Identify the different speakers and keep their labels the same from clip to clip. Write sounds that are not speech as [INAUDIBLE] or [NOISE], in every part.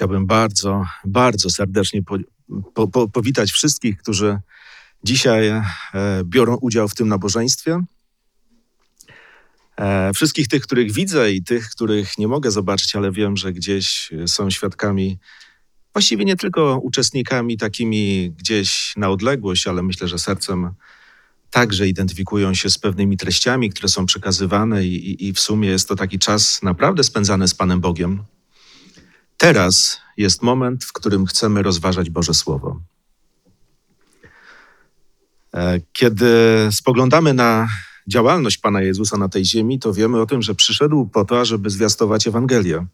Speaker 1: Chciałbym bardzo, bardzo serdecznie po, po, po, powitać wszystkich, którzy dzisiaj e, biorą udział w tym nabożeństwie. E, wszystkich tych, których widzę i tych, których nie mogę zobaczyć, ale wiem, że gdzieś są świadkami, właściwie nie tylko uczestnikami takimi gdzieś na odległość, ale myślę, że sercem także identyfikują się z pewnymi treściami, które są przekazywane, i, i, i w sumie jest to taki czas naprawdę spędzany z Panem Bogiem. Teraz jest moment, w którym chcemy rozważać Boże Słowo. E, kiedy spoglądamy na działalność Pana Jezusa na tej ziemi, to wiemy o tym, że przyszedł po to, żeby zwiastować Ewangelię.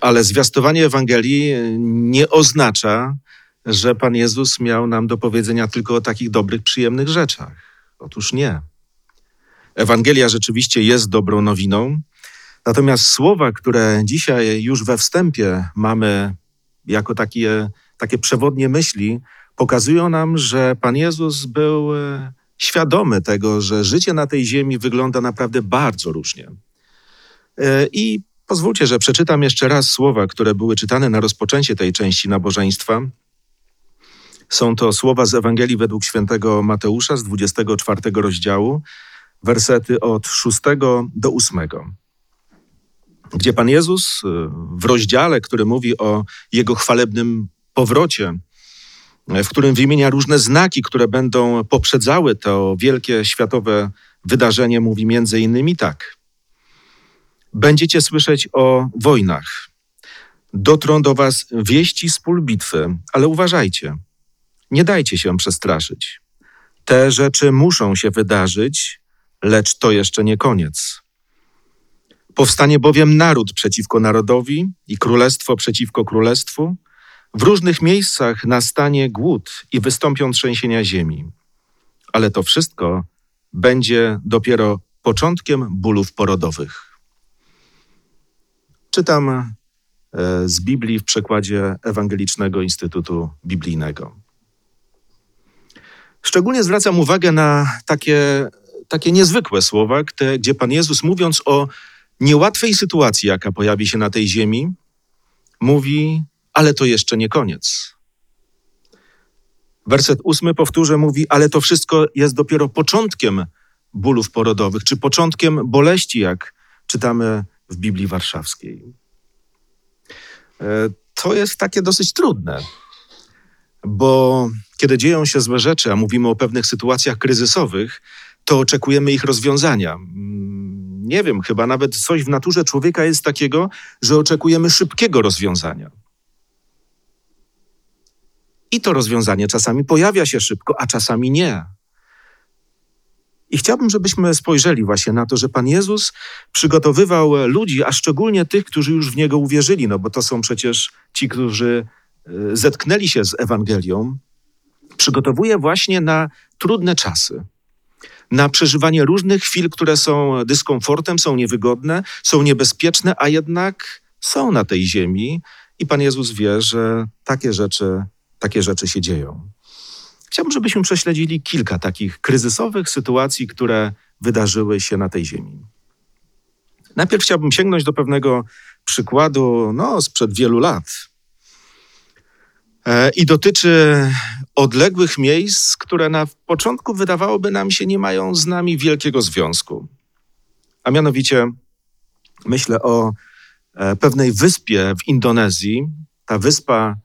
Speaker 1: Ale zwiastowanie Ewangelii nie oznacza, że Pan Jezus miał nam do powiedzenia tylko o takich dobrych, przyjemnych rzeczach. Otóż nie. Ewangelia rzeczywiście jest dobrą nowiną, natomiast słowa, które dzisiaj już we wstępie mamy jako takie, takie przewodnie myśli, pokazują nam, że Pan Jezus był e, świadomy tego, że życie na tej ziemi wygląda naprawdę bardzo różnie. E, I pozwólcie, że przeczytam jeszcze raz słowa, które były czytane na rozpoczęcie tej części nabożeństwa. Są to słowa z Ewangelii według świętego Mateusza z 24 rozdziału, wersety od 6 do 8 gdzie Pan Jezus y, w rozdziale, który mówi o Jego chwalebnym powrocie, w którym wymienia różne znaki, które będą poprzedzały to wielkie światowe wydarzenie, mówi między innymi tak. Będziecie słyszeć o wojnach. Dotrą do was wieści z pól bitwy, ale uważajcie, nie dajcie się przestraszyć. Te rzeczy muszą się wydarzyć, lecz to jeszcze nie koniec. Powstanie bowiem naród przeciwko narodowi i królestwo przeciwko królestwu. W różnych miejscach nastanie głód i wystąpią trzęsienia ziemi. Ale to wszystko będzie dopiero początkiem bólów porodowych. Czytam e, z Biblii w przekładzie Ewangelicznego Instytutu Biblijnego. Szczególnie zwracam uwagę na takie, takie niezwykłe słowa, gdzie Pan Jezus, mówiąc o niełatwej sytuacji, jaka pojawi się na tej ziemi, mówi: Ale to jeszcze nie koniec. Werset ósmy powtórzę, mówi: Ale to wszystko jest dopiero początkiem bólów porodowych, czy początkiem boleści, jak czytamy w Biblii Warszawskiej. E, to jest takie dosyć trudne, bo kiedy dzieją się złe rzeczy, a mówimy o pewnych sytuacjach kryzysowych, to oczekujemy ich rozwiązania. Nie wiem, chyba nawet coś w naturze człowieka jest takiego, że oczekujemy szybkiego rozwiązania. I to rozwiązanie czasami pojawia się szybko, a czasami nie. I chciałbym, żebyśmy spojrzeli właśnie na to, że Pan Jezus przygotowywał ludzi, a szczególnie tych, którzy już w Niego uwierzyli, no bo to są przecież ci, którzy e, zetknęli się z Ewangelią, przygotowuje właśnie na trudne czasy, na przeżywanie różnych chwil, które są dyskomfortem, są niewygodne, są niebezpieczne, a jednak są na tej ziemi i Pan Jezus wie, że takie rzeczy, takie rzeczy się dzieją. Chciałbym, żebyśmy prześledzili kilka takich kryzysowych sytuacji, które wydarzyły się na tej ziemi. Najpierw chciałbym sięgnąć do pewnego przykładu no, sprzed wielu lat. E, I dotyczy odległych miejsc, które na początku wydawałoby nam się nie mają z nami wielkiego związku. A mianowicie myślę o e, pewnej wyspie w Indonezji. Ta wyspa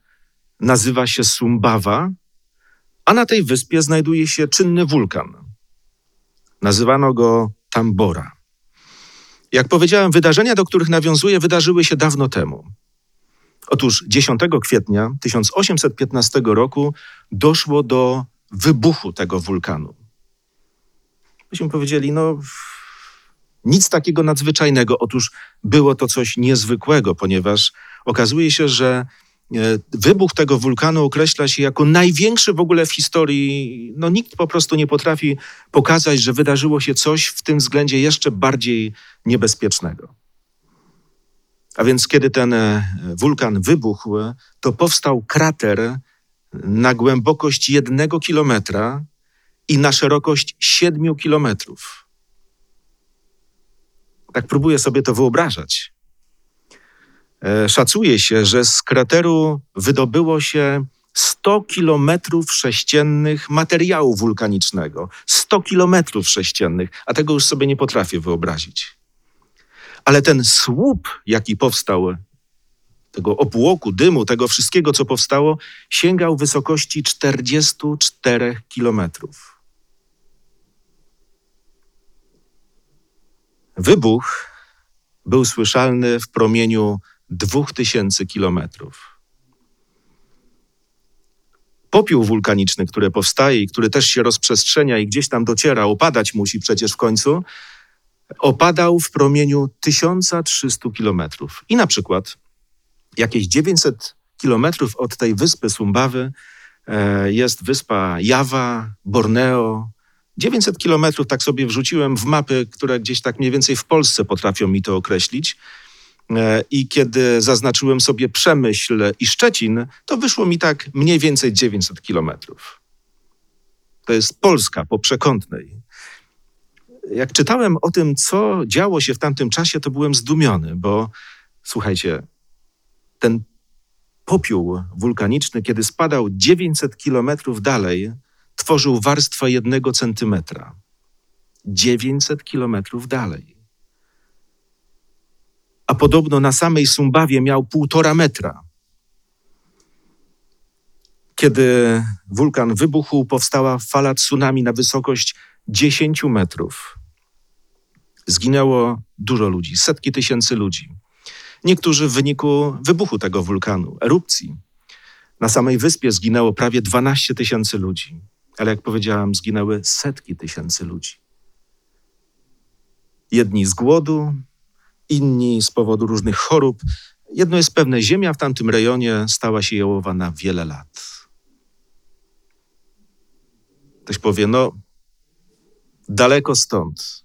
Speaker 1: nazywa się Sumbawa, a na tej wyspie znajduje się czynny wulkan. Nazywano go Tambora. Jak powiedziałem, wydarzenia, do których nawiązuje, wydarzyły się dawno temu. Otóż 10 kwietnia 1815 roku doszło do wybuchu tego wulkanu. Myśmy powiedzieli, no nic takiego nadzwyczajnego. Otóż było to coś niezwykłego, ponieważ okazuje się, że e, wybuch tego wulkanu określa się jako największy w ogóle w historii. No nikt po prostu nie potrafi pokazać, że wydarzyło się coś w tym względzie jeszcze bardziej niebezpiecznego. A więc kiedy ten e, wulkan wybuchł, to powstał krater na głębokość jednego kilometra i na szerokość siedmiu kilometrów. Tak próbuję sobie to wyobrażać. E, szacuje się, że z krateru wydobyło się 100 kilometrów sześciennych materiału wulkanicznego. 100 kilometrów sześciennych, a tego już sobie nie potrafię wyobrazić. Ale ten słup, jaki powstał, tego obłoku, dymu, tego wszystkiego, co powstało, sięgał wysokości 44 kilometrów. Wybuch był słyszalny w promieniu 2000 kilometrów. Popiół wulkaniczny, który powstaje i który też się rozprzestrzenia i gdzieś tam dociera, opadać musi przecież w końcu, opadał w promieniu 1300 kilometrów. I na przykład jakieś 900 kilometrów od tej wyspy Sumbawy e, jest wyspa Jawa, Borneo. 900 kilometrów tak sobie wrzuciłem w mapy, które gdzieś tak mniej więcej w Polsce potrafią mi to określić. E, I kiedy zaznaczyłem sobie Przemyśl i Szczecin, to wyszło mi tak mniej więcej 900 kilometrów. To jest Polska po przekątnej. Jak czytałem o tym, co działo się w tamtym czasie, to byłem zdumiony, bo słuchajcie, ten popiół wulkaniczny, kiedy spadał 900 kilometrów dalej, tworzył warstwę jednego centymetra. 900 kilometrów dalej. A podobno na samej Sumbawie miał półtora metra. Kiedy wulkan wybuchł, powstała fala tsunami na wysokość 10 metrów. Zginęło dużo ludzi, setki tysięcy ludzi. Niektórzy w wyniku wybuchu tego wulkanu, erupcji. Na samej wyspie zginęło prawie 12 tysięcy ludzi, ale jak powiedziałam, zginęły setki tysięcy ludzi. Jedni z głodu, inni z powodu różnych chorób. Jedno jest pewne, ziemia w tamtym rejonie stała się jałowa na wiele lat. Ktoś powie, no, daleko stąd.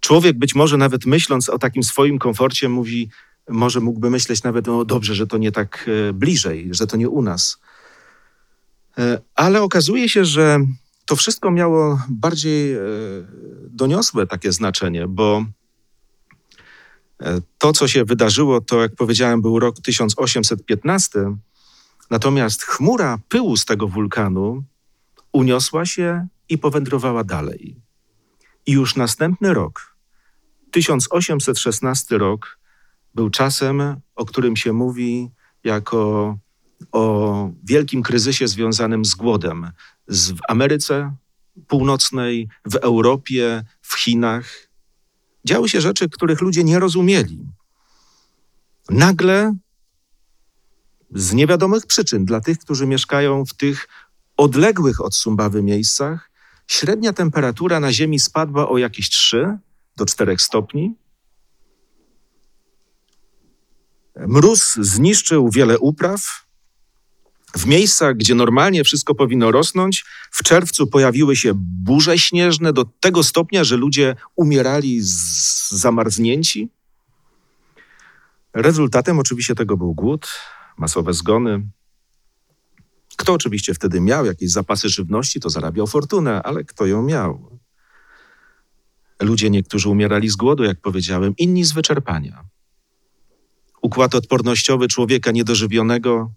Speaker 1: Człowiek być może nawet myśląc o takim swoim komforcie mówi, może mógłby myśleć nawet, no dobrze, że to nie tak e, bliżej, że to nie u nas. E, ale okazuje się, że to wszystko miało bardziej e, doniosłe takie znaczenie, bo to, co się wydarzyło, to jak powiedziałem, był rok 1815, natomiast chmura pyłu z tego wulkanu uniosła się i powędrowała dalej. I już następny rok, 1816 rok, był czasem, o którym się mówi jako o wielkim kryzysie związanym z głodem z, w Ameryce Północnej, w Europie, w Chinach. Działy się rzeczy, których ludzie nie rozumieli. Nagle, z niewiadomych przyczyn, dla tych, którzy mieszkają w tych odległych od Sumbawy miejscach, średnia temperatura na Ziemi spadła o jakieś 3 do 4 stopni. Mróz zniszczył wiele upraw. W miejscach, gdzie normalnie wszystko powinno rosnąć, w czerwcu pojawiły się burze śnieżne do tego stopnia, że ludzie umierali zamarznięci. Rezultatem oczywiście tego był głód, masowe zgony. Kto oczywiście wtedy miał jakieś zapasy żywności, to zarabiał fortunę, ale kto ją miał? Ludzie niektórzy umierali z głodu, jak powiedziałem, inni z wyczerpania. Układ odpornościowy człowieka niedożywionego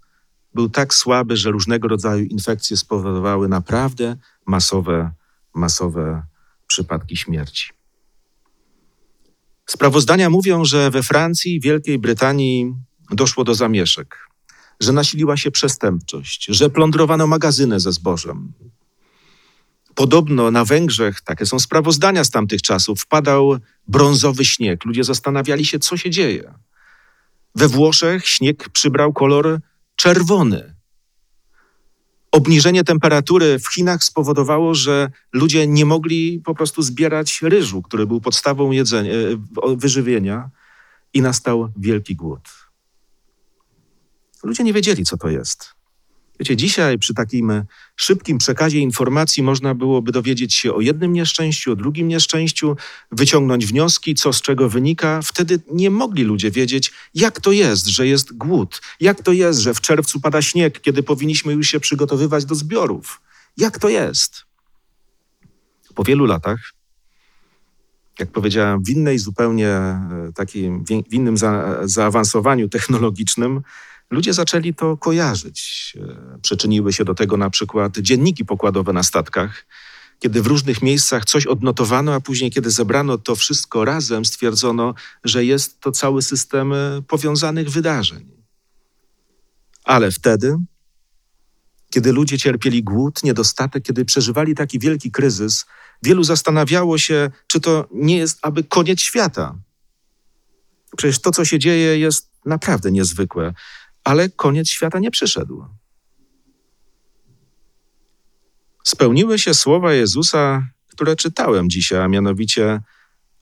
Speaker 1: był tak słaby, że różnego rodzaju infekcje spowodowały naprawdę masowe, masowe przypadki śmierci. Sprawozdania mówią, że we Francji, Wielkiej Brytanii doszło do zamieszek, że nasiliła się przestępczość, że plądrowano magazyny ze zbożem. Podobno na Węgrzech, takie są sprawozdania z tamtych czasów, wpadał brązowy śnieg. Ludzie zastanawiali się, co się dzieje. We Włoszech śnieg przybrał kolor czerwony. Obniżenie temperatury w Chinach spowodowało, że ludzie nie mogli po prostu zbierać ryżu, który był podstawą jedzenia, e, wyżywienia, i nastał wielki głód. Ludzie nie wiedzieli, co to jest. Wiecie, dzisiaj przy takim e, szybkim przekazie informacji można byłoby dowiedzieć się o jednym nieszczęściu, o drugim nieszczęściu, wyciągnąć wnioski, co z czego wynika. Wtedy nie mogli ludzie wiedzieć, jak to jest, że jest głód, jak to jest, że w czerwcu pada śnieg, kiedy powinniśmy już się przygotowywać do zbiorów. Jak to jest? Po wielu latach jak powiedziałem, w innej zupełnie e, takim, w innym za, zaawansowaniu technologicznym, ludzie zaczęli to kojarzyć. E, przyczyniły się do tego na przykład dzienniki pokładowe na statkach, kiedy w różnych miejscach coś odnotowano, a później, kiedy zebrano to wszystko razem, stwierdzono, że jest to cały system e, powiązanych wydarzeń. Ale wtedy, kiedy ludzie cierpieli głód, niedostatek, kiedy przeżywali taki wielki kryzys, wielu zastanawiało się, czy to nie jest aby koniec świata. Przecież to, co się dzieje, jest naprawdę niezwykłe, ale koniec świata nie przyszedł. Spełniły się słowa Jezusa, które czytałem dzisiaj, a mianowicie: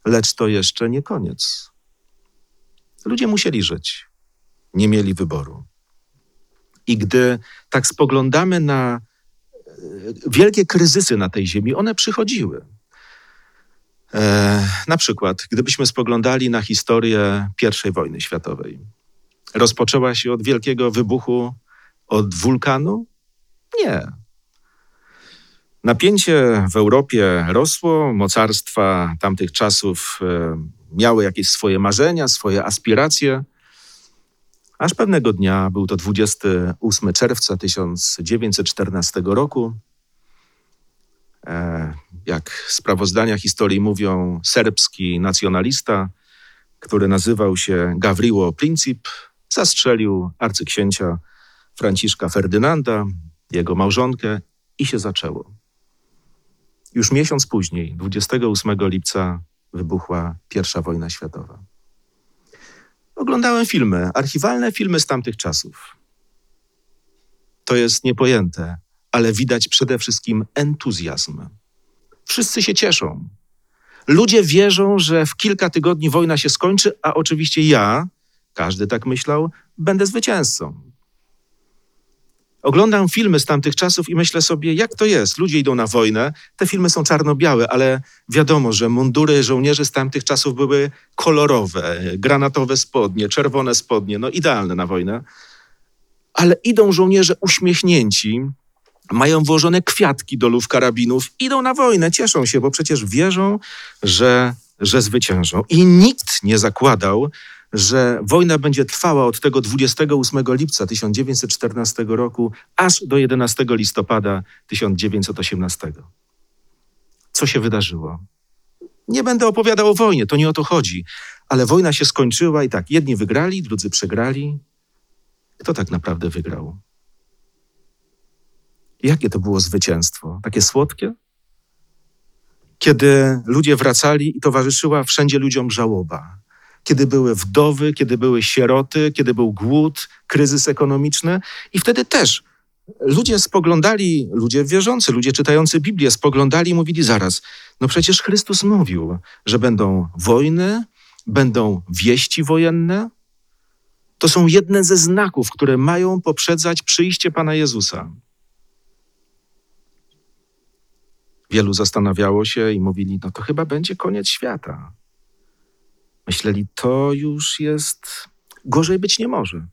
Speaker 1: Lecz to jeszcze nie koniec. Ludzie musieli żyć, nie mieli wyboru. I gdy tak spoglądamy na e, wielkie kryzysy na tej ziemi, one przychodziły. E, na przykład, gdybyśmy spoglądali na historię I wojny światowej. Rozpoczęła się od wielkiego wybuchu, od wulkanu? Nie. Napięcie w Europie rosło, mocarstwa tamtych czasów e, miały jakieś swoje marzenia, swoje aspiracje. Aż pewnego dnia, był to 28 czerwca 1914 roku, e, jak sprawozdania historii mówią, serbski nacjonalista, który nazywał się Gawriło Princip, zastrzelił arcyksięcia Franciszka Ferdynanda, jego małżonkę i się zaczęło. Już miesiąc później, 28 lipca, wybuchła I wojna światowa. Oglądałem filmy, archiwalne filmy z tamtych czasów. To jest niepojęte, ale widać przede wszystkim entuzjazm. Wszyscy się cieszą. Ludzie wierzą, że w kilka tygodni wojna się skończy, a oczywiście ja, każdy tak myślał, będę zwycięzcą. Oglądam filmy z tamtych czasów i myślę sobie, jak to jest? Ludzie idą na wojnę, te filmy są czarno-białe, ale wiadomo, że mundury żołnierzy z tamtych czasów były kolorowe, granatowe spodnie, czerwone spodnie, no idealne na wojnę. Ale idą żołnierze uśmiechnięci, mają włożone kwiatki do luf karabinów, idą na wojnę, cieszą się, bo przecież wierzą, że, że zwyciężą. I nikt nie zakładał, że wojna będzie trwała od tego 28 lipca 1914 roku aż do 11 listopada 1918. Co się wydarzyło? Nie będę opowiadał o wojnie, to nie o to chodzi, ale wojna się skończyła i tak, jedni wygrali, drudzy przegrali. Kto tak naprawdę wygrał? Jakie to było zwycięstwo? Takie słodkie? Kiedy ludzie wracali i towarzyszyła wszędzie ludziom żałoba kiedy były wdowy, kiedy były sieroty, kiedy był głód, kryzys ekonomiczny. I wtedy też ludzie spoglądali, ludzie wierzący, ludzie czytający Biblię spoglądali i mówili zaraz, no przecież Chrystus mówił, że będą wojny, będą wieści wojenne. To są jedne ze znaków, które mają poprzedzać przyjście Pana Jezusa. Wielu zastanawiało się i mówili, no to chyba będzie koniec świata. Myśleli, to już jest, gorzej być nie może.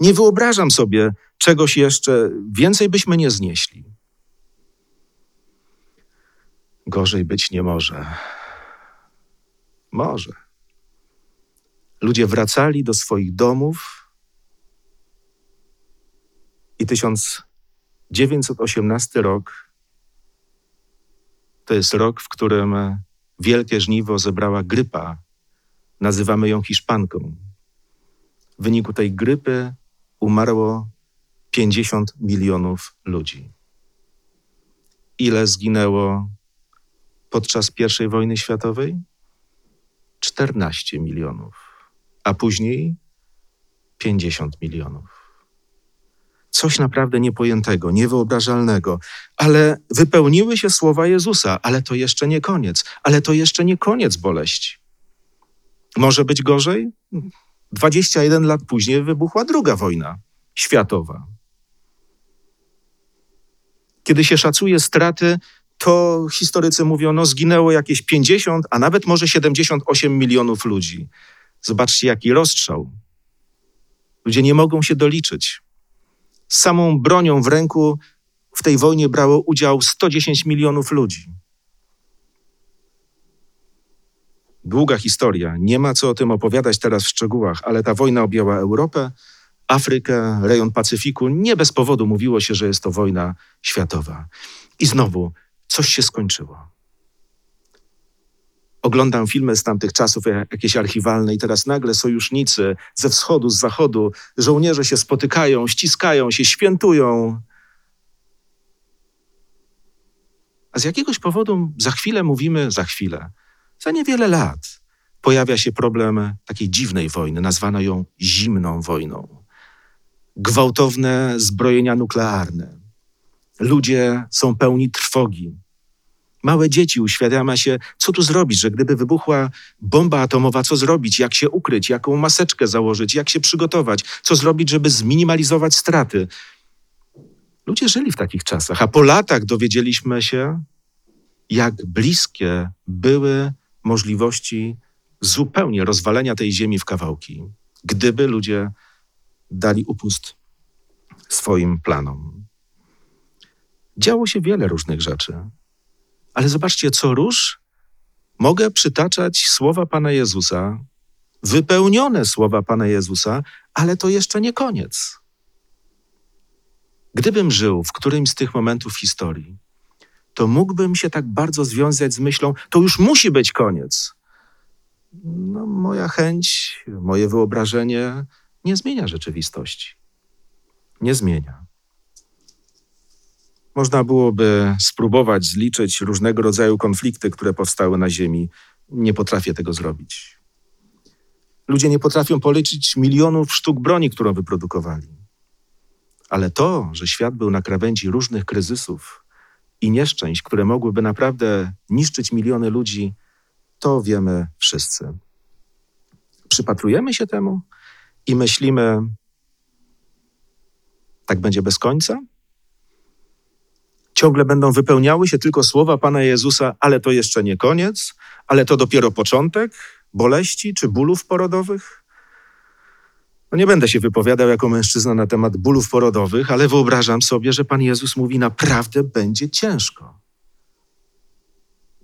Speaker 1: Nie wyobrażam sobie czegoś jeszcze, więcej byśmy nie znieśli. Gorzej być nie może. Może. Ludzie wracali do swoich domów i 1918 rok to jest rok, w którym wielkie żniwo zebrała grypa Nazywamy ją Hiszpanką. W wyniku tej grypy umarło 50 milionów ludzi. Ile zginęło podczas I wojny światowej? 14 milionów, a później 50 milionów. Coś naprawdę niepojętego, niewyobrażalnego, ale wypełniły się słowa Jezusa, ale to jeszcze nie koniec, ale to jeszcze nie koniec boleści. Może być gorzej? 21 lat później wybuchła druga wojna światowa. Kiedy się szacuje straty, to historycy mówią, no zginęło jakieś 50, a nawet może 78 milionów ludzi. Zobaczcie, jaki rozstrzał. Ludzie nie mogą się doliczyć. Z samą bronią w ręku w tej wojnie brało udział 110 milionów ludzi. Długa historia, nie ma co o tym opowiadać teraz w szczegółach, ale ta wojna objęła Europę, Afrykę, rejon Pacyfiku. Nie bez powodu mówiło się, że jest to wojna światowa. I znowu coś się skończyło. Oglądam filmy z tamtych czasów, jakieś archiwalne, i teraz nagle sojusznicy ze wschodu, z zachodu, żołnierze się spotykają, ściskają się, świętują. A z jakiegoś powodu za chwilę mówimy, za chwilę, za niewiele lat pojawia się problem takiej dziwnej wojny, nazwano ją zimną wojną. Gwałtowne zbrojenia nuklearne. Ludzie są pełni trwogi. Małe dzieci uświadamia się, co tu zrobić, że gdyby wybuchła bomba atomowa, co zrobić, jak się ukryć, jaką maseczkę założyć, jak się przygotować, co zrobić, żeby zminimalizować straty. Ludzie żyli w takich czasach, a po latach dowiedzieliśmy się, jak bliskie były możliwości zupełnie rozwalenia tej ziemi w kawałki, gdyby ludzie dali upust swoim planom. Działo się wiele różnych rzeczy, ale zobaczcie, co róż mogę przytaczać słowa Pana Jezusa, wypełnione słowa Pana Jezusa, ale to jeszcze nie koniec. Gdybym żył w którymś z tych momentów historii, to mógłbym się tak bardzo związać z myślą, to już musi być koniec. No, moja chęć, moje wyobrażenie nie zmienia rzeczywistości. Nie zmienia. Można byłoby spróbować zliczyć różnego rodzaju konflikty, które powstały na Ziemi. Nie potrafię tego zrobić. Ludzie nie potrafią policzyć milionów sztuk broni, którą wyprodukowali. Ale to, że świat był na krawędzi różnych kryzysów i nieszczęść, które mogłyby naprawdę niszczyć miliony ludzi, to wiemy wszyscy. Przypatrujemy się temu i myślimy, tak będzie bez końca? Ciągle będą wypełniały się tylko słowa Pana Jezusa, ale to jeszcze nie koniec, ale to dopiero początek boleści czy bólów porodowych? No nie będę się wypowiadał jako mężczyzna na temat bólów porodowych, ale wyobrażam sobie, że Pan Jezus mówi: naprawdę będzie ciężko.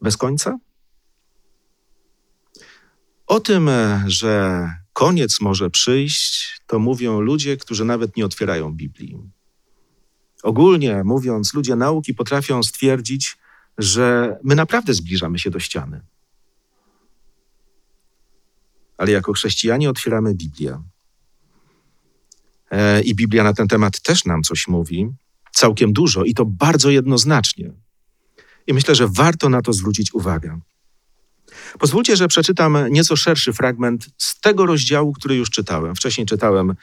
Speaker 1: Bez końca? O tym, że koniec może przyjść, to mówią ludzie, którzy nawet nie otwierają Biblii. Ogólnie mówiąc, ludzie nauki potrafią stwierdzić, że my naprawdę zbliżamy się do ściany. Ale jako chrześcijanie otwieramy Biblię. E, I Biblia na ten temat też nam coś mówi, całkiem dużo i to bardzo jednoznacznie. I myślę, że warto na to zwrócić uwagę. Pozwólcie, że przeczytam nieco szerszy fragment z tego rozdziału, który już czytałem. Wcześniej czytałem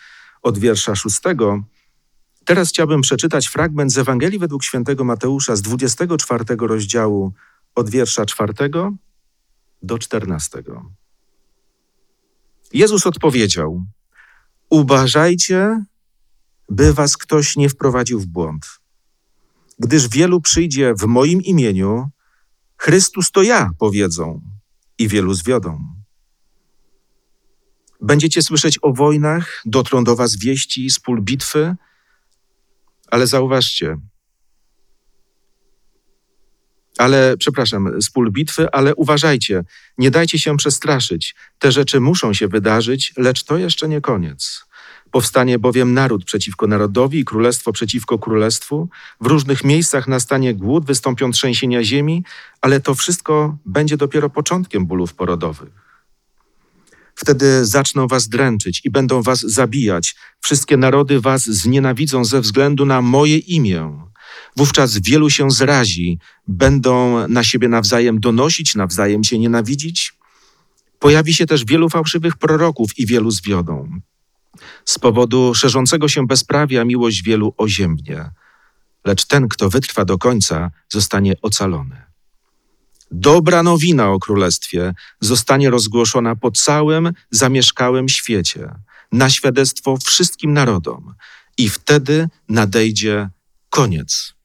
Speaker 1: od wiersza szóstego. Teraz chciałbym przeczytać fragment z Ewangelii według świętego Mateusza z 24 rozdziału od wiersza czwartego do czternastego. Jezus odpowiedział: Uważajcie, by was ktoś nie wprowadził w błąd. Gdyż wielu przyjdzie w moim imieniu, Chrystus to ja, powiedzą, i wielu zwiodą. Będziecie słyszeć o wojnach, dotrą do was wieści z pól bitwy, ale zauważcie, ale, przepraszam, z pól bitwy, ale uważajcie, nie dajcie się przestraszyć. Te rzeczy muszą się wydarzyć, lecz to jeszcze nie koniec. Powstanie bowiem naród przeciwko narodowi i królestwo przeciwko królestwu. W różnych miejscach nastanie głód, wystąpią trzęsienia ziemi, ale to wszystko będzie dopiero początkiem bólów porodowych. Wtedy zaczną was dręczyć i będą was zabijać. Wszystkie narody was znienawidzą ze względu na moje imię. Wówczas wielu się zrazi, będą na siebie nawzajem donosić, nawzajem się nienawidzić. Pojawi się też wielu fałszywych proroków i wielu zwiodą. Z powodu szerzącego się bezprawia miłość wielu oziębnie, lecz ten, kto wytrwa do końca, zostanie ocalony. Dobra nowina o królestwie zostanie rozgłoszona po całym zamieszkałym świecie, na świadectwo wszystkim narodom, i wtedy nadejdzie koniec.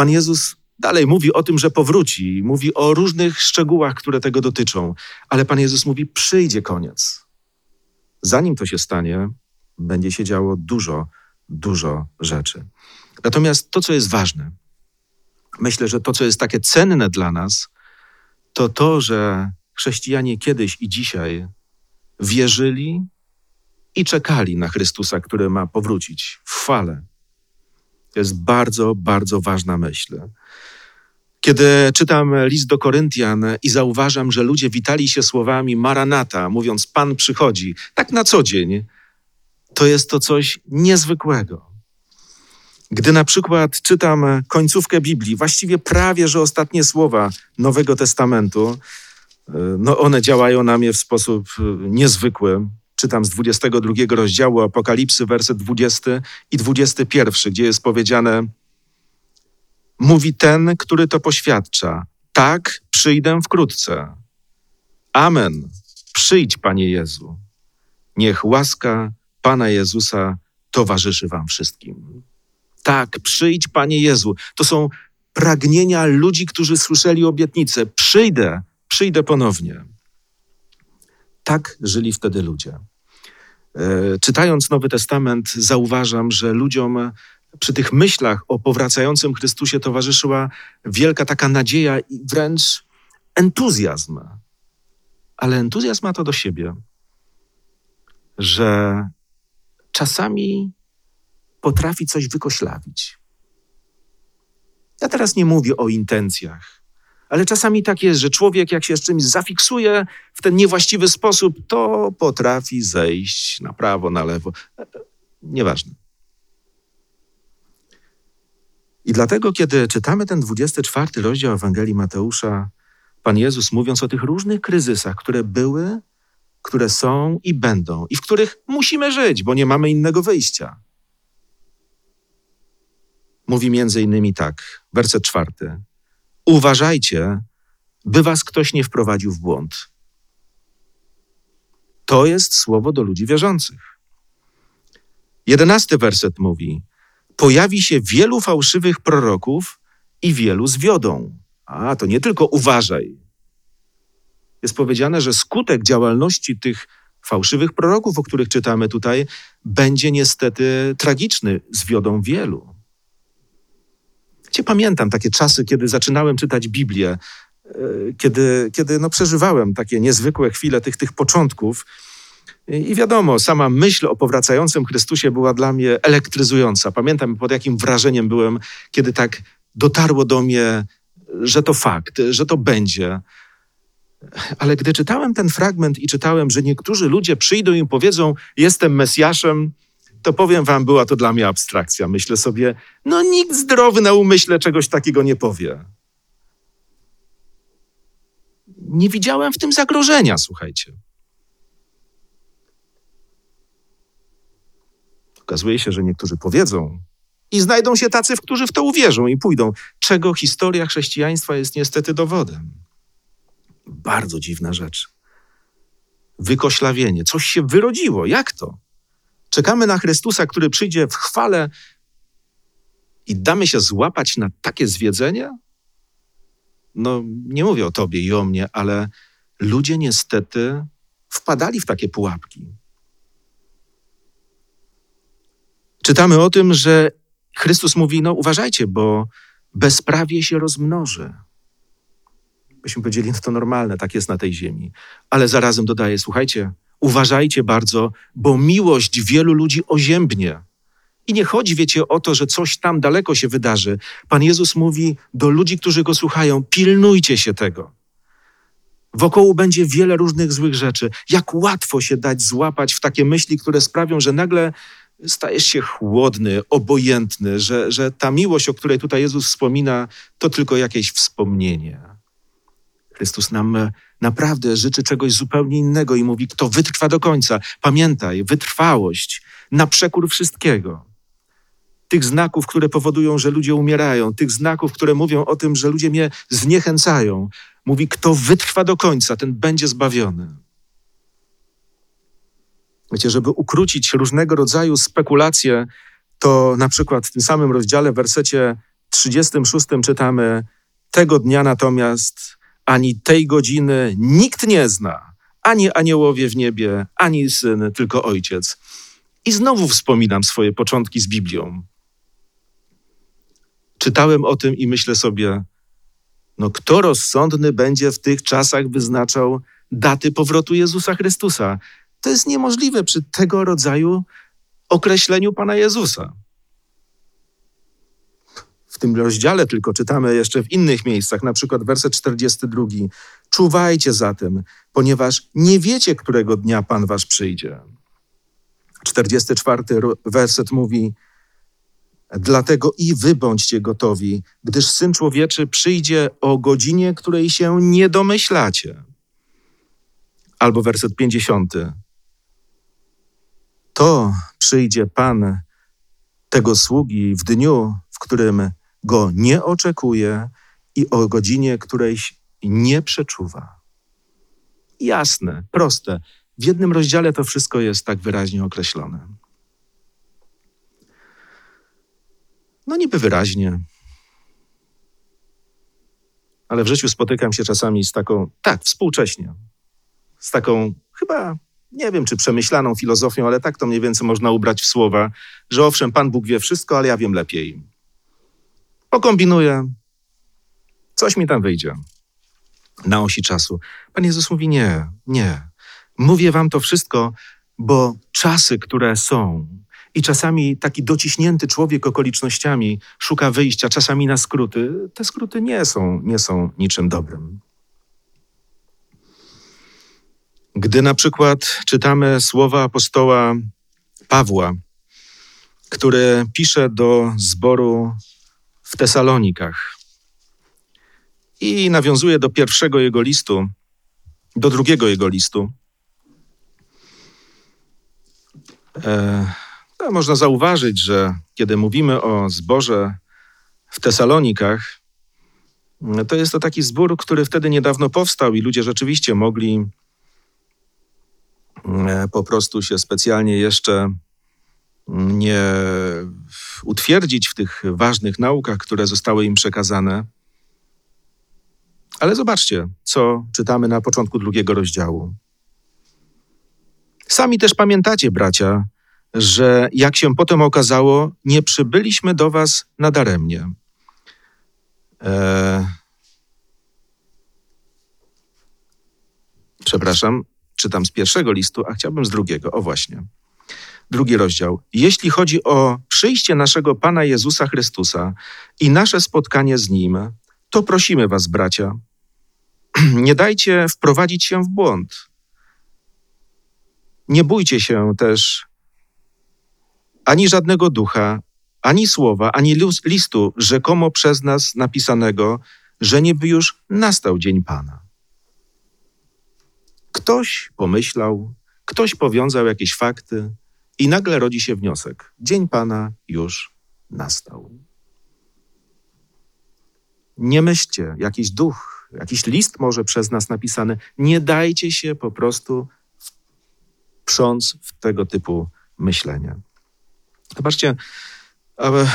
Speaker 1: Pan Jezus dalej mówi o tym, że powróci, mówi o różnych szczegółach, które tego dotyczą, ale Pan Jezus mówi: przyjdzie koniec. Zanim to się stanie, będzie się działo dużo, dużo rzeczy. Natomiast to, co jest ważne, myślę, że to, co jest takie cenne dla nas, to to, że chrześcijanie kiedyś i dzisiaj wierzyli i czekali na Chrystusa, który ma powrócić w chwale. To jest bardzo, bardzo ważna myśl. Kiedy czytam list do Koryntian i zauważam, że ludzie witali się słowami Maranata, mówiąc Pan przychodzi, tak na co dzień, to jest to coś niezwykłego. Gdy na przykład czytam końcówkę Biblii, właściwie prawie że ostatnie słowa Nowego Testamentu, no one działają na mnie w sposób niezwykły. Czytam z 22 rozdziału Apokalipsy, werset 20 i 21, gdzie jest powiedziane: Mówi ten, który to poświadcza: Tak, przyjdę wkrótce. Amen. Przyjdź, Panie Jezu. Niech łaska Pana Jezusa towarzyszy Wam wszystkim. Tak, przyjdź, Panie Jezu. To są pragnienia ludzi, którzy słyszeli obietnicę: Przyjdę, przyjdę ponownie. Tak żyli wtedy ludzie. E, czytając Nowy Testament, zauważam, że ludziom przy tych myślach o powracającym Chrystusie towarzyszyła wielka taka nadzieja i wręcz entuzjazm. Ale entuzjazm ma to do siebie, że czasami potrafi coś wykoślawić. Ja teraz nie mówię o intencjach, ale czasami tak jest, że człowiek, jak się z czymś zafiksuje w ten niewłaściwy sposób, to potrafi zejść na prawo, na lewo. Nieważne. I dlatego, kiedy czytamy ten 24 rozdział Ewangelii Mateusza, Pan Jezus mówiąc o tych różnych kryzysach, które były, które są i będą, i w których musimy żyć, bo nie mamy innego wyjścia. Mówi między innymi tak, werset czwarty. Uważajcie, by was ktoś nie wprowadził w błąd. To jest słowo do ludzi wierzących. Jedenasty werset mówi: Pojawi się wielu fałszywych proroków i wielu zwiodą. A to nie tylko uważaj. Jest powiedziane, że skutek działalności tych fałszywych proroków, o których czytamy tutaj, będzie niestety tragiczny, zwiodą wielu. Gdzie pamiętam takie czasy, kiedy zaczynałem czytać Biblię, e, kiedy, kiedy no, przeżywałem takie niezwykłe chwile tych, tych początków. I wiadomo, sama myśl o powracającym Chrystusie była dla mnie elektryzująca. Pamiętam, pod jakim wrażeniem byłem, kiedy tak dotarło do mnie, że to fakt, że to będzie. Ale gdy czytałem ten fragment i czytałem, że niektórzy ludzie przyjdą i powiedzą: Jestem Mesjaszem, to powiem wam, była to dla mnie abstrakcja. Myślę sobie, no nikt zdrowy na umyśle czegoś takiego nie powie. Nie widziałem w tym zagrożenia, słuchajcie. Okazuje się, że niektórzy powiedzą i znajdą się tacy, w którzy w to uwierzą i pójdą, czego historia chrześcijaństwa jest niestety dowodem. Bardzo dziwna rzecz. Wykoślawienie, coś się wyrodziło. Jak to? Czekamy na Chrystusa, który przyjdzie w chwale i damy się złapać na takie zwiedzenie? No, nie mówię o tobie i o mnie, ale ludzie niestety wpadali w takie pułapki. Czytamy o tym, że Chrystus mówi: No, uważajcie, bo bezprawie się rozmnoży. Byśmy powiedzieli, no to normalne, tak jest na tej ziemi. Ale zarazem dodaje: Słuchajcie, Uważajcie bardzo, bo miłość wielu ludzi oziębnie. I nie chodzi, wiecie, o to, że coś tam daleko się wydarzy. Pan Jezus mówi do ludzi, którzy go słuchają: pilnujcie się tego. Wokoło będzie wiele różnych złych rzeczy. Jak łatwo się dać złapać w takie myśli, które sprawią, że nagle stajesz się chłodny, obojętny, że, że ta miłość, o której tutaj Jezus wspomina, to tylko jakieś wspomnienie. Chrystus nam naprawdę życzy czegoś zupełnie innego i mówi, kto wytrwa do końca. Pamiętaj, wytrwałość na przekór wszystkiego. Tych znaków, które powodują, że ludzie umierają, tych znaków, które mówią o tym, że ludzie mnie zniechęcają. Mówi, kto wytrwa do końca, ten będzie zbawiony. Wiecie, żeby ukrócić różnego rodzaju spekulacje, to na przykład w tym samym rozdziale, w wersecie 36 czytamy: Tego dnia natomiast ani tej godziny nikt nie zna, ani aniołowie w niebie, ani syn, tylko ojciec. I znowu wspominam swoje początki z Biblią. Czytałem o tym i myślę sobie, No kto rozsądny będzie w tych czasach wyznaczał daty powrotu Jezusa Chrystusa? To jest niemożliwe przy tego rodzaju określeniu Pana Jezusa. Tym rozdziale tylko czytamy jeszcze w innych miejscach, na przykład werset 42. Czuwajcie zatem, ponieważ nie wiecie, którego dnia Pan wasz przyjdzie. 44 werset mówi: Dlatego i wy bądźcie gotowi, gdyż syn człowieczy przyjdzie o godzinie, której się nie domyślacie. Albo werset 50. To przyjdzie Pan tego sługi w dniu, w którym go nie oczekuje i o godzinie, którejś nie przeczuwa. Jasne, proste. W jednym rozdziale to wszystko jest tak wyraźnie określone. No niby wyraźnie. Ale w życiu spotykam się czasami z taką, tak, współcześnie, z taką chyba, nie wiem czy przemyślaną filozofią, ale tak to mniej więcej można ubrać w słowa, że owszem, Pan Bóg wie wszystko, ale ja wiem lepiej. Pokombinuję, coś mi tam wyjdzie na osi czasu. Pan Jezus mówi: Nie, nie. Mówię wam to wszystko, bo czasy, które są, i czasami taki dociśnięty człowiek okolicznościami szuka wyjścia, czasami na skróty. Te skróty nie są, nie są niczym dobrym. Gdy na przykład czytamy słowa apostoła Pawła, który pisze do zboru w Tesalonikach. I nawiązuje do pierwszego jego listu, do drugiego jego listu, e, można zauważyć, że kiedy mówimy o zborze w Tesalonikach, to jest to taki zbór, który wtedy niedawno powstał i ludzie rzeczywiście mogli e, po prostu się specjalnie jeszcze nie utwierdzić w tych ważnych naukach, które zostały im przekazane. Ale zobaczcie, co czytamy na początku drugiego rozdziału. Sami też pamiętacie, bracia, że jak się potem okazało, nie przybyliśmy do was nadaremnie. Eee... Przepraszam, czytam z pierwszego listu, a chciałbym z drugiego. O właśnie. Drugi rozdział. Jeśli chodzi o przyjście naszego Pana Jezusa Chrystusa i nasze spotkanie z Nim, to prosimy Was, bracia, [CLEARS THROAT] nie dajcie wprowadzić się w błąd. Nie bójcie się też ani żadnego ducha, ani słowa, ani listu rzekomo przez nas napisanego, że nieby już nastał dzień Pana. Ktoś pomyślał, ktoś powiązał jakieś fakty i nagle rodzi się wniosek: Dzień Pana już nastał. Nie myślcie, jakiś duch, jakiś list może przez nas napisany. Nie dajcie się po prostu wprząc w tego typu myślenie. Zobaczcie,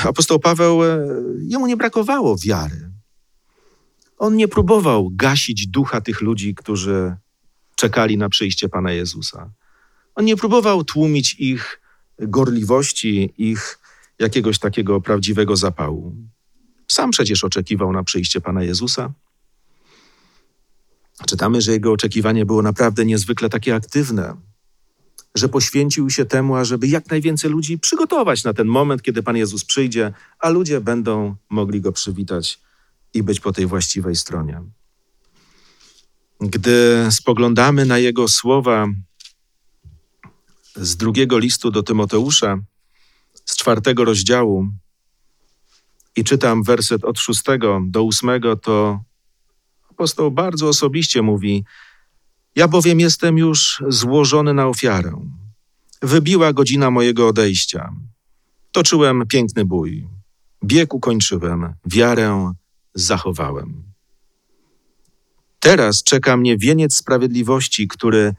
Speaker 1: apostoł Paweł, e, jemu nie brakowało wiary. On nie próbował gasić ducha tych ludzi, którzy czekali na przyjście Pana Jezusa. On nie próbował tłumić ich gorliwości, ich jakiegoś takiego prawdziwego zapału. Sam przecież oczekiwał na przyjście Pana Jezusa. Czytamy, że jego oczekiwanie było naprawdę niezwykle takie aktywne że poświęcił się temu, ażeby jak najwięcej ludzi przygotować na ten moment, kiedy Pan Jezus przyjdzie, a ludzie będą mogli go przywitać i być po tej właściwej stronie. Gdy spoglądamy na jego słowa z drugiego listu do Tymoteusza, z czwartego rozdziału, i czytam werset od szóstego do ósmego, to apostoł bardzo osobiście mówi: ja bowiem jestem już złożony na ofiarę. Wybiła godzina mojego odejścia. Toczyłem piękny bój. Bieg ukończyłem, wiarę zachowałem. Teraz czeka mnie wieniec sprawiedliwości, który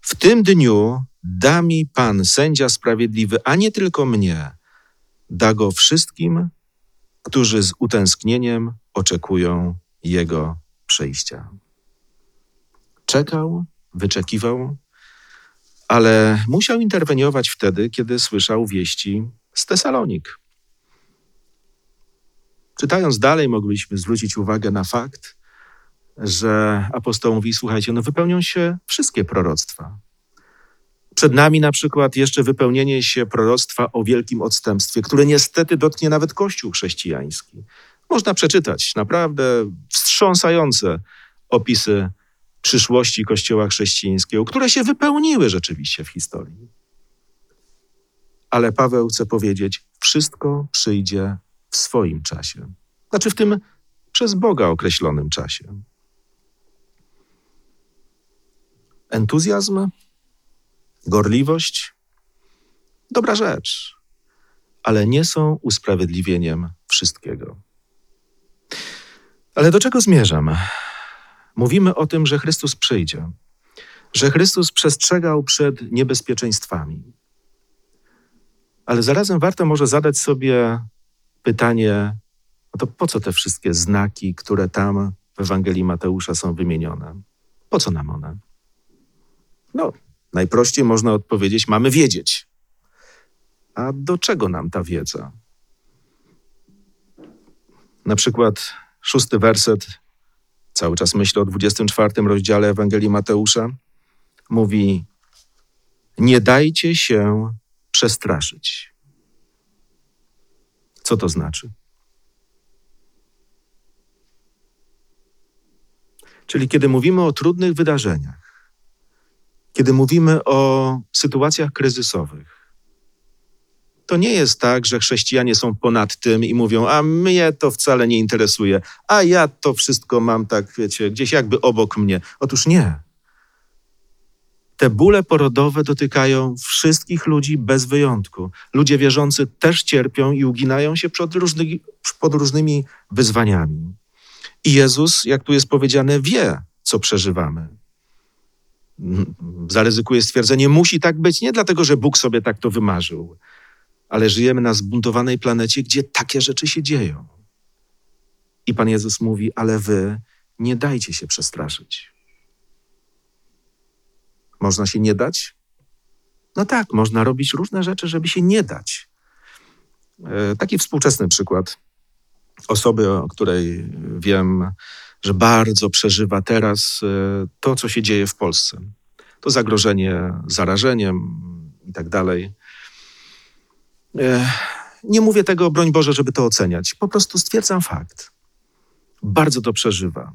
Speaker 1: w tym dniu da mi Pan, sędzia sprawiedliwy, a nie tylko mnie, da go wszystkim, którzy z utęsknieniem oczekują Jego przyjścia. Czekał, wyczekiwał, ale musiał interweniować wtedy, kiedy słyszał wieści z Tesalonik. Czytając dalej, mogliśmy zwrócić uwagę na fakt, że apostoł mówi, słuchajcie, no wypełnią się wszystkie proroctwa. Przed nami na przykład jeszcze wypełnienie się proroctwa o wielkim odstępstwie, które niestety dotknie nawet Kościół chrześcijański. Można przeczytać naprawdę wstrząsające opisy przyszłości Kościoła chrześcijańskiego, które się wypełniły rzeczywiście w historii. Ale Paweł chce powiedzieć, wszystko przyjdzie w swoim czasie. Znaczy w tym przez Boga określonym czasie. Entuzjazm, gorliwość, dobra rzecz, ale nie są usprawiedliwieniem wszystkiego. Ale do czego zmierzam? Mówimy o tym, że Chrystus przyjdzie, że Chrystus przestrzegał przed niebezpieczeństwami. Ale zarazem warto może zadać sobie pytanie, no to po co te wszystkie znaki, które tam w Ewangelii Mateusza są wymienione? Po co nam one? No, najprościej można odpowiedzieć: mamy wiedzieć. A do czego nam ta wiedza? Na przykład szósty werset, cały czas myślę o 24 rozdziale Ewangelii Mateusza, mówi: Nie dajcie się przestraszyć. Co to znaczy? Czyli kiedy mówimy o trudnych wydarzeniach, kiedy mówimy o sytuacjach kryzysowych, to nie jest tak, że chrześcijanie są ponad tym i mówią, a mnie to wcale nie interesuje, a ja to wszystko mam tak, wiecie, gdzieś jakby obok mnie. Otóż nie. Te bóle porodowe dotykają wszystkich ludzi bez wyjątku. Ludzie wierzący też cierpią i uginają się przed, pod różnymi wyzwaniami. I Jezus, jak tu jest powiedziane, wie, co przeżywamy. Zaryzykuję stwierdzenie, musi tak być nie dlatego, że Bóg sobie tak to wymarzył, ale żyjemy na zbuntowanej planecie, gdzie takie rzeczy się dzieją. I Pan Jezus mówi, ale wy nie dajcie się przestraszyć. Można się nie dać? No tak, można robić różne rzeczy, żeby się nie dać. E, taki współczesny przykład osoby, o której wiem, że bardzo przeżywa teraz e, to, co się dzieje w Polsce. To zagrożenie zarażeniem i tak dalej. E, nie mówię tego, broń Boże, żeby to oceniać. Po prostu stwierdzam fakt. Bardzo to przeżywa.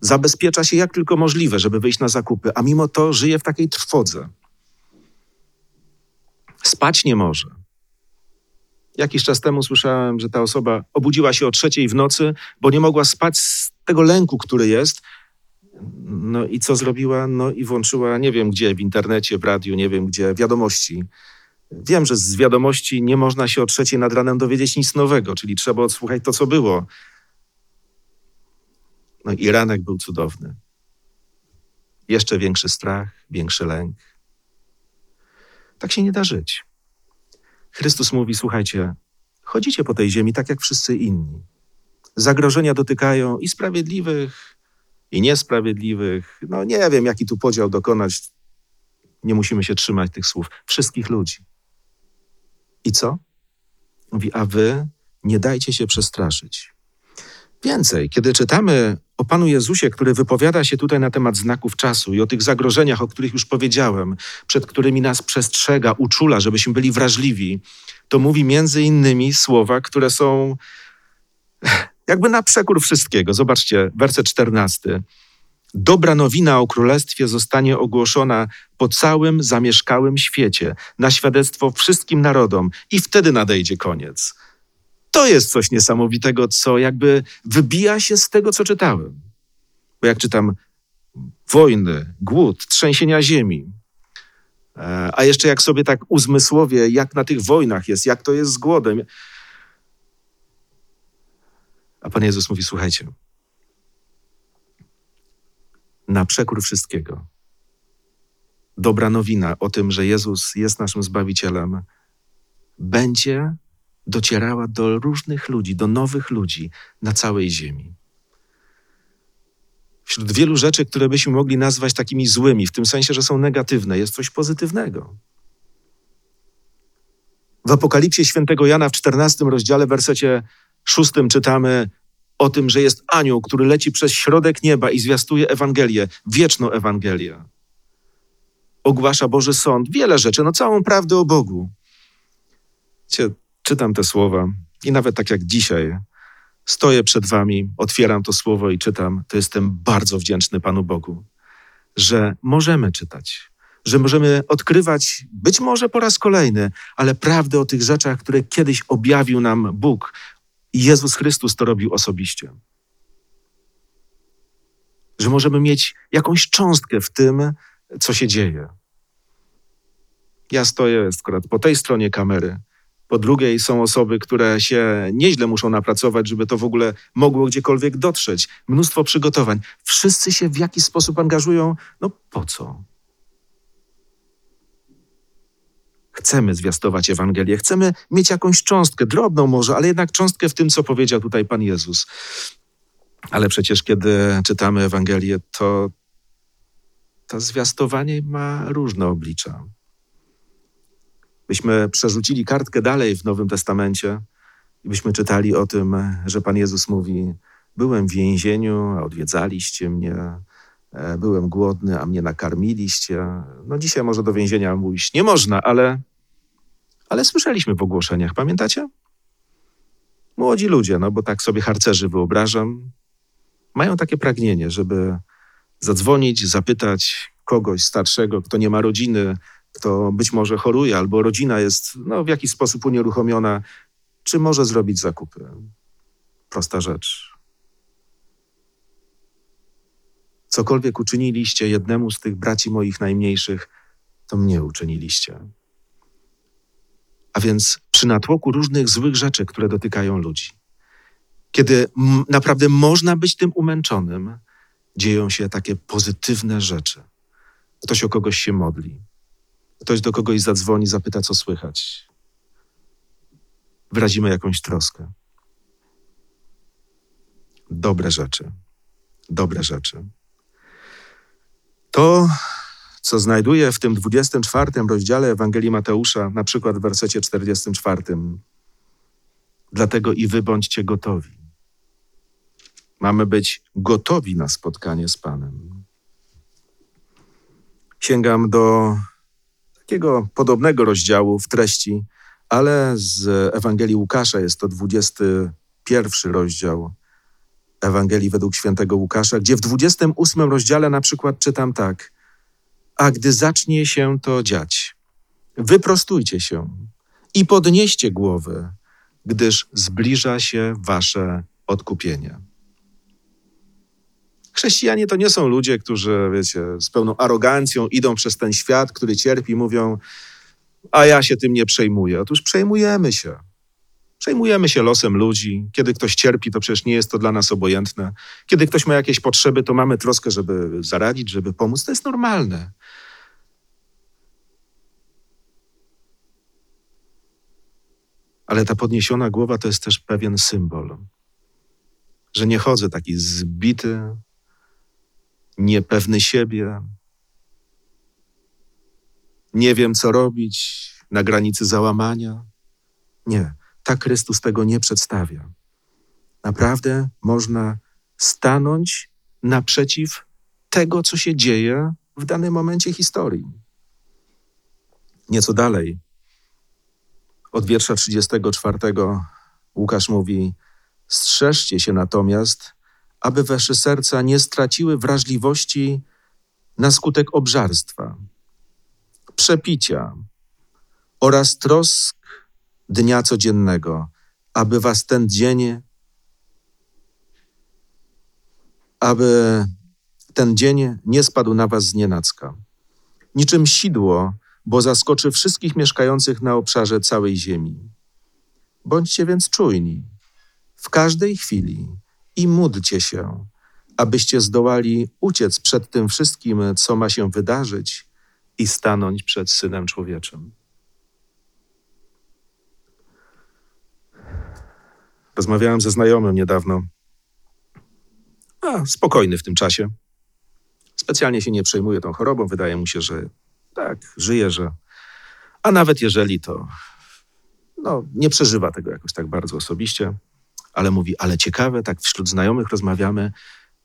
Speaker 1: Zabezpiecza się jak tylko możliwe, żeby wyjść na zakupy, a mimo to żyje w takiej trwodze. Spać nie może. Jakiś czas temu słyszałem, że ta osoba obudziła się o trzeciej w nocy, bo nie mogła spać z tego lęku, który jest. No i co zrobiła? No i włączyła, nie wiem gdzie, w internecie, w radiu, nie wiem gdzie, wiadomości. Wiem, że z wiadomości nie można się o trzeciej nad ranem dowiedzieć nic nowego, czyli trzeba odsłuchać to, co było. No i ranek był cudowny. Jeszcze większy strach, większy lęk. Tak się nie da żyć. Chrystus mówi: Słuchajcie, chodzicie po tej ziemi tak jak wszyscy inni. Zagrożenia dotykają i sprawiedliwych, i niesprawiedliwych. No nie wiem, jaki tu podział dokonać. Nie musimy się trzymać tych słów. Wszystkich ludzi. I co? Mówi, a wy nie dajcie się przestraszyć. Więcej, kiedy czytamy o Panu Jezusie, który wypowiada się tutaj na temat znaków czasu i o tych zagrożeniach, o których już powiedziałem, przed którymi nas przestrzega, uczula, żebyśmy byli wrażliwi, to mówi między innymi słowa, które są jakby na przekór wszystkiego. Zobaczcie, werset 14. Dobra nowina o królestwie zostanie ogłoszona po całym zamieszkałym świecie, na świadectwo wszystkim narodom, i wtedy nadejdzie koniec. To jest coś niesamowitego, co jakby wybija się z tego, co czytałem. Bo jak czytam wojny, głód, trzęsienia ziemi, e, a jeszcze jak sobie tak uzmysłowie, jak na tych wojnach jest, jak to jest z głodem. A Pan Jezus mówi: Słuchajcie, na przekór wszystkiego, dobra nowina o tym, że Jezus jest naszym zbawicielem, będzie docierała do różnych ludzi, do nowych ludzi na całej ziemi. Wśród wielu rzeczy, które byśmy mogli nazwać takimi złymi, w tym sensie, że są negatywne, jest coś pozytywnego. W Apokalipsie świętego Jana w 14 rozdziale, wersecie 6 czytamy: o tym, że jest anioł, który leci przez środek nieba i zwiastuje Ewangelię, wieczną Ewangelię. Ogłasza Boży Sąd, wiele rzeczy, no całą prawdę o Bogu. Cię, czytam te słowa i nawet tak jak dzisiaj stoję przed wami, otwieram to słowo i czytam, to jestem bardzo wdzięczny Panu Bogu, że możemy czytać, że możemy odkrywać, być może po raz kolejny, ale prawdę o tych rzeczach, które kiedyś objawił nam Bóg. I Jezus Chrystus to robił osobiście. Że możemy mieć jakąś cząstkę w tym, co się dzieje. Ja stoję akurat po tej stronie kamery. Po drugiej są osoby, które się nieźle muszą napracować, żeby to w ogóle mogło gdziekolwiek dotrzeć. Mnóstwo przygotowań. Wszyscy się w jakiś sposób angażują. No po co? Chcemy zwiastować Ewangelię, chcemy mieć jakąś cząstkę, drobną może, ale jednak cząstkę w tym, co powiedział tutaj Pan Jezus. Ale przecież, kiedy czytamy Ewangelię, to to zwiastowanie ma różne oblicza. Byśmy przerzucili kartkę dalej w Nowym Testamencie i byśmy czytali o tym, że Pan Jezus mówi: Byłem w więzieniu, a odwiedzaliście mnie, e, byłem głodny, a mnie nakarmiliście. No dzisiaj może do więzienia mówić nie można, ale ale słyszeliśmy w ogłoszeniach, pamiętacie? Młodzi ludzie, no bo tak sobie harcerzy wyobrażam, mają takie pragnienie, żeby zadzwonić, zapytać kogoś starszego, kto nie ma rodziny, kto być może choruje, albo rodzina jest no, w jakiś sposób unieruchomiona, czy może zrobić zakupy. Prosta rzecz. Cokolwiek uczyniliście jednemu z tych braci moich najmniejszych, to mnie uczyniliście. A więc przy natłoku różnych złych rzeczy, które dotykają ludzi, kiedy naprawdę można być tym umęczonym, dzieją się takie pozytywne rzeczy. Ktoś o kogoś się modli, ktoś do kogoś zadzwoni, zapyta, co słychać. Wyrazimy jakąś troskę. Dobre rzeczy. Dobre rzeczy. To co znajduje w tym 24 rozdziale Ewangelii Mateusza, na przykład w wersecie 44. Dlatego i wy bądźcie gotowi. Mamy być gotowi na spotkanie z Panem. Sięgam do takiego podobnego rozdziału w treści, ale z Ewangelii Łukasza jest to 21 rozdział Ewangelii według świętego Łukasza, gdzie w 28 rozdziale na przykład czytam tak – a gdy zacznie się to dziać, wyprostujcie się i podnieście głowy, gdyż zbliża się wasze odkupienie. Chrześcijanie to nie są ludzie, którzy, wiecie, z pełną arogancją idą przez ten świat, który cierpi, mówią, a ja się tym nie przejmuję. Otóż przejmujemy się. Przejmujemy się losem ludzi. Kiedy ktoś cierpi, to przecież nie jest to dla nas obojętne. Kiedy ktoś ma jakieś potrzeby, to mamy troskę, żeby zaradzić, żeby pomóc. To jest normalne. Ale ta podniesiona głowa to jest też pewien symbol, że nie chodzę taki zbity, niepewny siebie, nie wiem co robić, na granicy załamania. Nie, tak Chrystus tego nie przedstawia. Naprawdę można stanąć naprzeciw tego, co się dzieje w danym momencie historii. Nieco dalej, od wiersza 34 Łukasz mówi: Strzeżcie się natomiast, aby wasze serca nie straciły wrażliwości na skutek obżarstwa, przepicia oraz trosk dnia codziennego, aby was ten dzień, aby ten dzień nie spadł na was z nienacka. Niczym sidło bo zaskoczy wszystkich mieszkających na obszarze całej ziemi. Bądźcie więc czujni w każdej chwili i módlcie się, abyście zdołali uciec przed tym wszystkim, co ma się wydarzyć i stanąć przed Synem Człowieczym. Rozmawiałem ze znajomym niedawno. A, spokojny w tym czasie. Specjalnie się nie przejmuje tą chorobą. Wydaje mu się, że tak, żyje, że. A nawet jeżeli to no, nie przeżywa tego jakoś tak bardzo osobiście, Ale mówi, ale ciekawe, tak wśród znajomych rozmawiamy,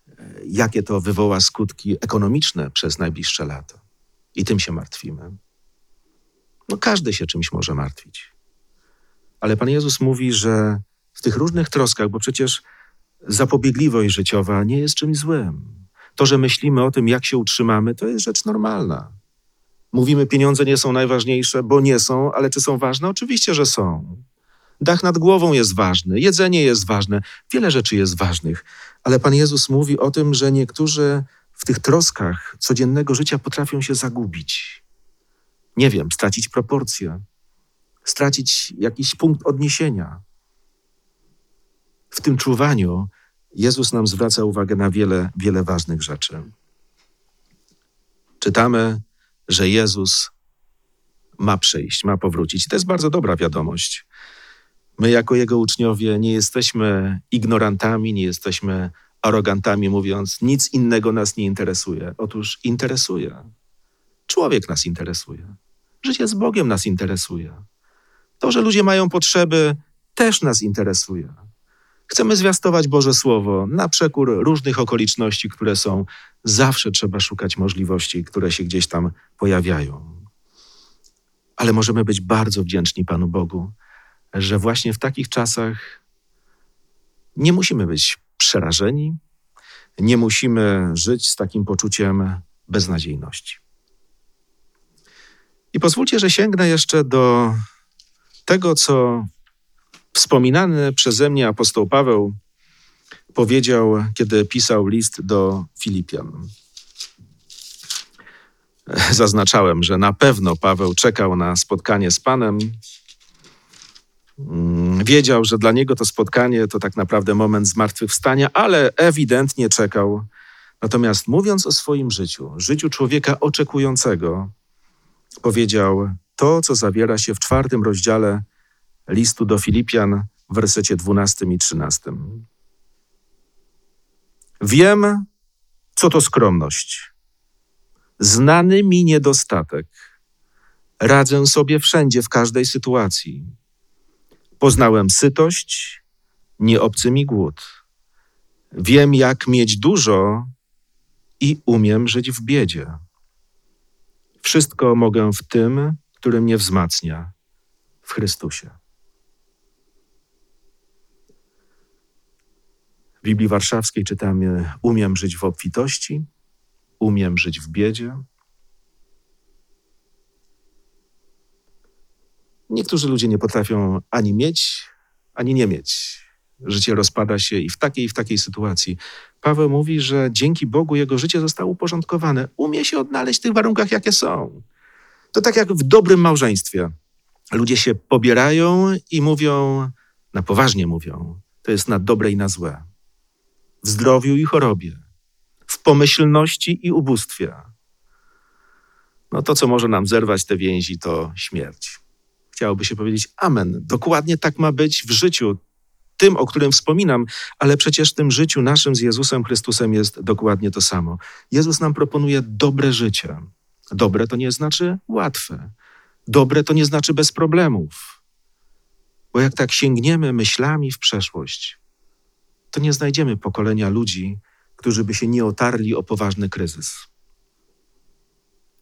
Speaker 1: e, jakie to wywoła skutki ekonomiczne przez najbliższe lata. I tym się martwimy. No każdy się czymś może martwić. Ale Pan Jezus mówi, że w tych różnych troskach, bo przecież zapobiegliwość życiowa nie jest czymś złym. To, że myślimy o tym, jak się utrzymamy, to jest rzecz normalna. Mówimy, pieniądze nie są najważniejsze, bo nie są, ale czy są ważne? Oczywiście, że są. Dach nad głową jest ważny, jedzenie jest ważne, wiele rzeczy jest ważnych, ale Pan Jezus mówi o tym, że niektórzy w tych troskach codziennego życia potrafią się zagubić. Nie wiem, stracić proporcje, stracić jakiś punkt odniesienia. W tym czuwaniu Jezus nam zwraca uwagę na wiele, wiele ważnych rzeczy. Czytamy, że Jezus ma przyjść, ma powrócić. To jest bardzo dobra wiadomość. My, jako Jego uczniowie, nie jesteśmy ignorantami, nie jesteśmy arogantami, mówiąc, nic innego nas nie interesuje. Otóż interesuje. Człowiek nas interesuje. Życie z Bogiem nas interesuje. To, że ludzie mają potrzeby, też nas interesuje. Chcemy zwiastować Boże Słowo na przekór różnych okoliczności, które są. Zawsze trzeba szukać możliwości, które się gdzieś tam pojawiają. Ale możemy być bardzo wdzięczni Panu Bogu, że właśnie w takich czasach nie musimy być przerażeni, nie musimy żyć z takim poczuciem beznadziejności. I pozwólcie, że sięgnę jeszcze do tego, co Wspominany przeze mnie apostoł Paweł powiedział, kiedy pisał list do Filipian. Zaznaczałem, że na pewno Paweł czekał na spotkanie z Panem. Mm, wiedział, że dla niego to spotkanie to tak naprawdę moment zmartwychwstania, ale ewidentnie czekał. Natomiast mówiąc o swoim życiu, życiu człowieka oczekującego, powiedział to, co zawiera się w czwartym rozdziale listu do Filipian w wersecie 12 i 13. Wiem, co to skromność. Znany mi niedostatek. Radzę sobie wszędzie, w każdej sytuacji. Poznałem sytość, nie obcy mi głód. Wiem, jak mieć dużo i umiem żyć w biedzie. Wszystko mogę w tym, który mnie wzmacnia, w Chrystusie. W Biblii Warszawskiej czytamy: Umiem żyć w obfitości, umiem żyć w biedzie. Niektórzy ludzie nie potrafią ani mieć, ani nie mieć. Życie rozpada się i w takiej i w takiej sytuacji. Paweł mówi, że dzięki Bogu jego życie zostało uporządkowane. Umie się odnaleźć w tych warunkach, jakie są. To tak jak w dobrym małżeństwie. Ludzie się pobierają i mówią, na poważnie mówią, to jest na dobre i na złe w zdrowiu i chorobie, w pomyślności i ubóstwie. No to, co może nam zerwać te więzi, to śmierć. Chciałoby się powiedzieć Amen. Dokładnie tak ma być w życiu, tym, o którym wspominam, ale przecież w tym życiu naszym z Jezusem Chrystusem jest dokładnie to samo. Jezus nam proponuje dobre życie. Dobre to nie znaczy łatwe. Dobre to nie znaczy bez problemów. Bo jak tak sięgniemy myślami w przeszłość, to nie znajdziemy pokolenia ludzi, którzy by się nie otarli o poważny kryzys.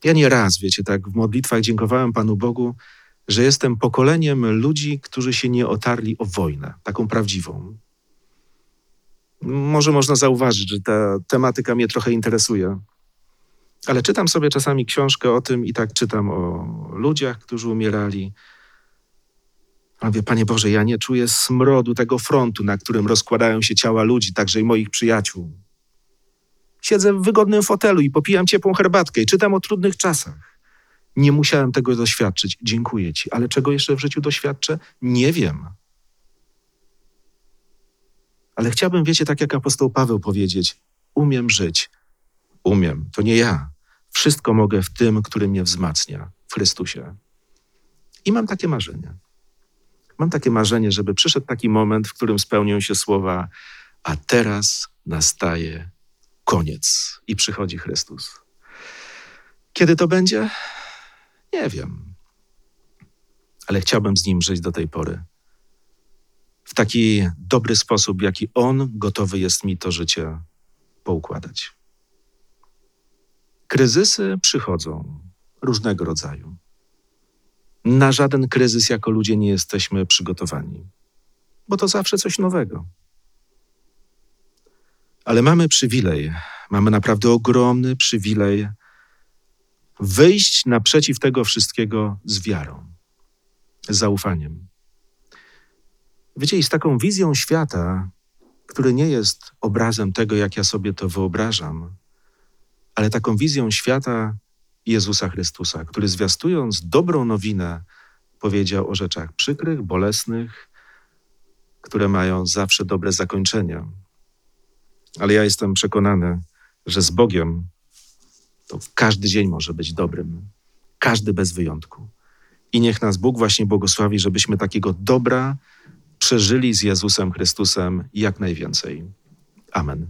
Speaker 1: Ja nie raz, wiecie, tak w modlitwach dziękowałem Panu Bogu, że jestem pokoleniem ludzi, którzy się nie otarli o wojnę, taką prawdziwą. Może można zauważyć, że ta tematyka mnie trochę interesuje. Ale czytam sobie czasami książkę o tym i tak czytam o ludziach, którzy umierali, a wie, Panie Boże, ja nie czuję smrodu tego frontu, na którym rozkładają się ciała ludzi, także i moich przyjaciół. Siedzę w wygodnym fotelu i popijam ciepłą herbatkę i czytam o trudnych czasach. Nie musiałem tego doświadczyć. Dziękuję Ci. Ale czego jeszcze w życiu doświadczę? Nie wiem. Ale chciałbym, wiecie, tak jak apostoł Paweł powiedzieć, umiem żyć. Umiem. To nie ja. Wszystko mogę w tym, który mnie wzmacnia, w Chrystusie. I mam takie marzenie. Mam takie marzenie, żeby przyszedł taki moment, w którym spełnią się słowa, a teraz nastaje koniec i przychodzi Chrystus. Kiedy to będzie? Nie wiem. Ale chciałbym z nim żyć do tej pory. w taki dobry sposób, jaki On gotowy jest mi to życie poukładać. Kryzysy przychodzą różnego rodzaju. Na żaden kryzys jako ludzie nie jesteśmy przygotowani, bo to zawsze coś nowego. Ale mamy przywilej, mamy naprawdę ogromny przywilej wyjść naprzeciw tego wszystkiego z wiarą, z zaufaniem. Wiecie, i z taką wizją świata, który nie jest obrazem tego, jak ja sobie to wyobrażam, ale taką wizją świata Jezusa Chrystusa, który zwiastując dobrą nowinę, powiedział o rzeczach przykrych, bolesnych, które mają zawsze dobre zakończenie. Ale ja jestem przekonany, że z Bogiem to każdy dzień może być dobrym, każdy bez wyjątku. I niech nas Bóg właśnie błogosławi, żebyśmy takiego dobra przeżyli z Jezusem Chrystusem jak najwięcej. Amen.